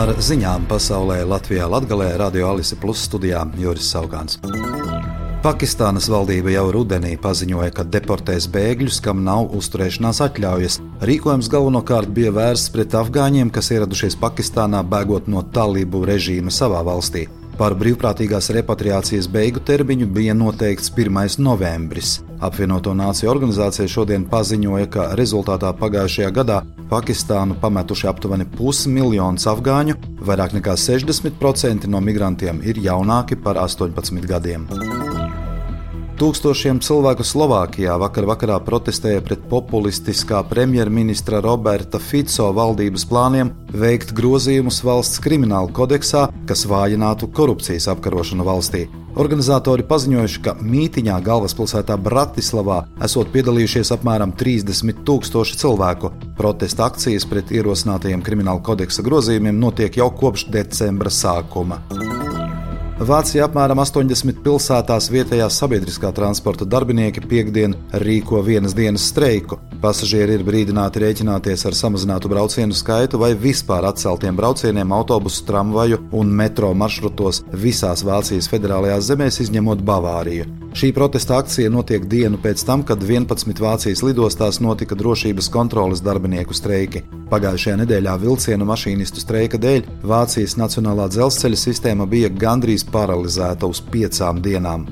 Ar ziņām pasaulē Latvijā Latgalē Radio Alise Plus studijā Juris Saugāns. Pakistānas valdība jau rudenī paziņoja, ka deportēs bēgļus, kam nav uzturēšanās atļaujas. Rīkojums galvenokārt bija vērsts pret afgāņiem, kas ieradušies Pakistānā bēgot no talību režīma savā valstī. Par brīvprātīgās repatriācijas beigu termiņu bija noteikts 1. novembris. Apvienoto Nāciju organizācija šodien paziņoja, ka rezultātā pagājušajā gadā Pakistānu pametuši aptuveni pusmiljons afgāņu, vairāk nekā 60% no migrantiem ir jaunāki par 18 gadiem. Tūkstošiem cilvēku Slovākijā vakar vakarā protestēja pret populistiskā premjerministra Roberta Fico valdības plāniem veikt grozījumus valsts krimināla kodeksā, kas vājinātu korupcijas apkarošanu valstī. Organizatori paziņojuši, ka mītiņā galvaspilsētā Bratislavā esot piedalījušies apmēram 30 tūkstoši cilvēku. Protesta akcijas pret ierosinātajiem krimināla kodeksa grozījumiem notiek jau kopš decembra sākuma. Vācijā apmēram 80 pilsētās vietējās sabiedriskā transporta darbinieki piekdien rīko vienas dienas streiku. Pasažieri ir brīdināti rēķināties ar samazinātu braucienu skaitu vai vispār atceltiem braucieniem autobusu, tramvaju un metro maršrutos visās Vācijas federālajās zemēs, izņemot Bavāriju. Šī protesta akcija notiek dienu pēc tam, kad 11 Vācijas lidostās notika drošības kontroles darbinieku streiki. Pagājušajā nedēļā vilcienu mašīnistu streika dēļ Vācijas nacionālā dzelzceļa sistēma bija gandrīz paralizēta uz piecām dienām.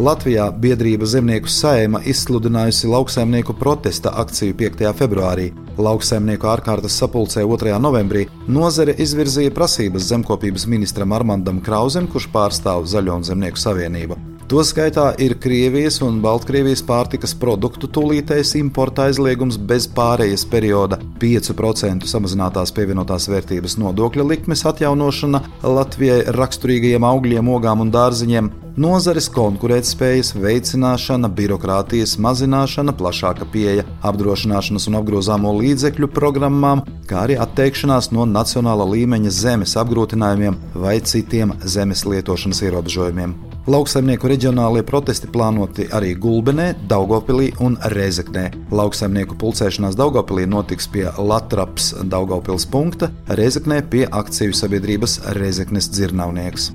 Latvijā biedrība Zemnieku saima izsludinājusi lauksaimnieku protesta akciju 5. februārī. Lauksaimnieku ārkārtas sapulcē 2. novembrī nozare izvirzīja prasības zemkopības ministram Armandam Krausam, kurš pārstāv Zaļo un Zemnieku savienību. Toskaitā ir Krievijas un Baltkrievijas pārtikas produktu tūlītējs importa aizliegums bez pārejas perioda, 5% samazinātās pievienotās vērtības nodokļa likmes atjaunošana Latvijai raksturīgajiem augļiem, ogām un dārziņiem, nozares konkurētspējas veicināšana, birokrātijas mazināšana, plašāka pieeja apdrošināšanas un apgrozāmo līdzekļu programmām, kā arī atteikšanās no nacionāla līmeņa zemes apgrūtinājumiem vai citiem zemes lietošanas ierobežojumiem. Lauksaimnieku reģionālie protesti plānoti arī Gulbenē, Daugopilī un Rezeknē. Lauksaimnieku pulcēšanās Daugopilī notiks pie Latraps Daugopils punkta, Rezeknē pie akciju sabiedrības Rezeknes dzirnavnieks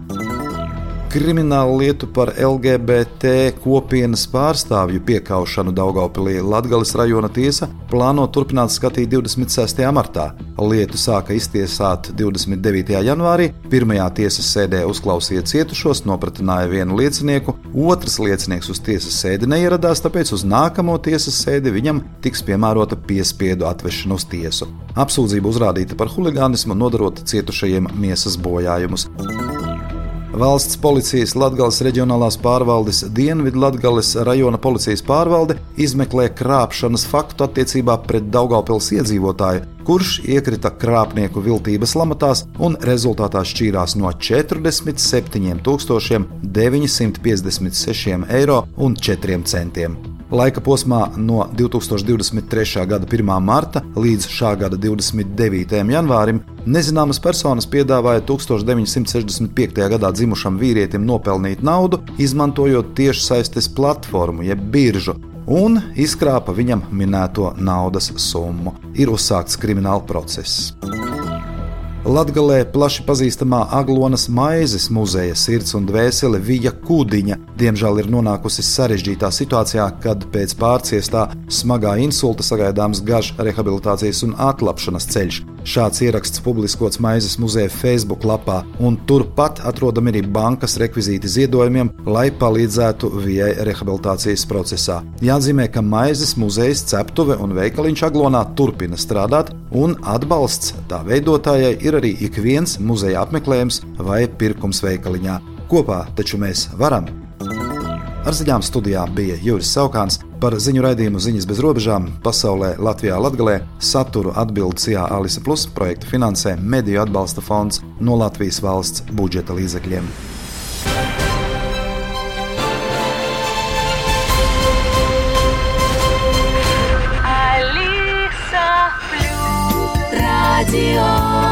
kriminālu lietu par LGBT kopienas pārstāvju piekaušanu Daugopilī Latgales rajona tiesa plāno turpināt skatīt 26. martā. Lietu sāka iztiesāt 29. janvārī. Pirmajā tiesas sēdē uzklausīja cietušos, nopratināja vienu liecinieku, otrs liecinieks uz tiesas sēdi neieradās, tāpēc uz nākamo tiesas sēdi viņam tiks piemērota piespiedu atvešana uz tiesu. Apsūdzība uzrādīta par huligānismu, nodarot cietušajiem miesas bojājumus. Valsts policijas Latvijas reģionālās pārvaldes Dienvidu Latvijas rajona policijas pārvalde izmeklē krāpšanas faktu attiecībā pret Daugaupils iedzīvotāju, kurš iekrita krāpnieku viltības lamatās un rezultātā šķīrās no 47 956 eiro un 4 centiem. Laika posmā no 2023. gada 1. marta līdz šā gada 29. janvārim nezināmas personas piedāvāja 1965. gadā dzimušam vīrietim nopelnīt naudu, izmantojot tiešsaistes platformu jeb biržu, un izkrāpa viņam minēto naudas summu. Ir uzsākts krimināla process. Latgalē plaši pazīstamā Aglonas maizes muzeja sirds un dvēsele Vija Kūdiņa diemžēl ir nonākusi sarežģītā situācijā, kad pēc pārciestā smagā insulta sagaidāms garš rehabilitācijas un atlapšanas ceļš. Šāds ieraksts publiskots Maizes muzeja Facebook lapā, un turpat atrodami arī bankas rekvizīti ziedojumiem, lai palīdzētu Vijai rehabilitācijas procesā. Jāatzīmē, ka Maizes muzejas ceptuve un veikaliņš Aglonā turpina strādāt, un atbalsts tā veidotājai ir arī ik viens muzeja apmeklējums vai pirkums veikaliņā. Kopā taču mēs varam! Ar ziņām studijā bija Juris Saukāns par ziņu raidījumu ziņas bez robežām pasaulē Latvijā Latgalē saturu atbildes Jā Alisa Plus projektu finansē Mediju atbalsta fonds no Latvijas valsts budžeta līdzekļiem. Alisa Plus Radio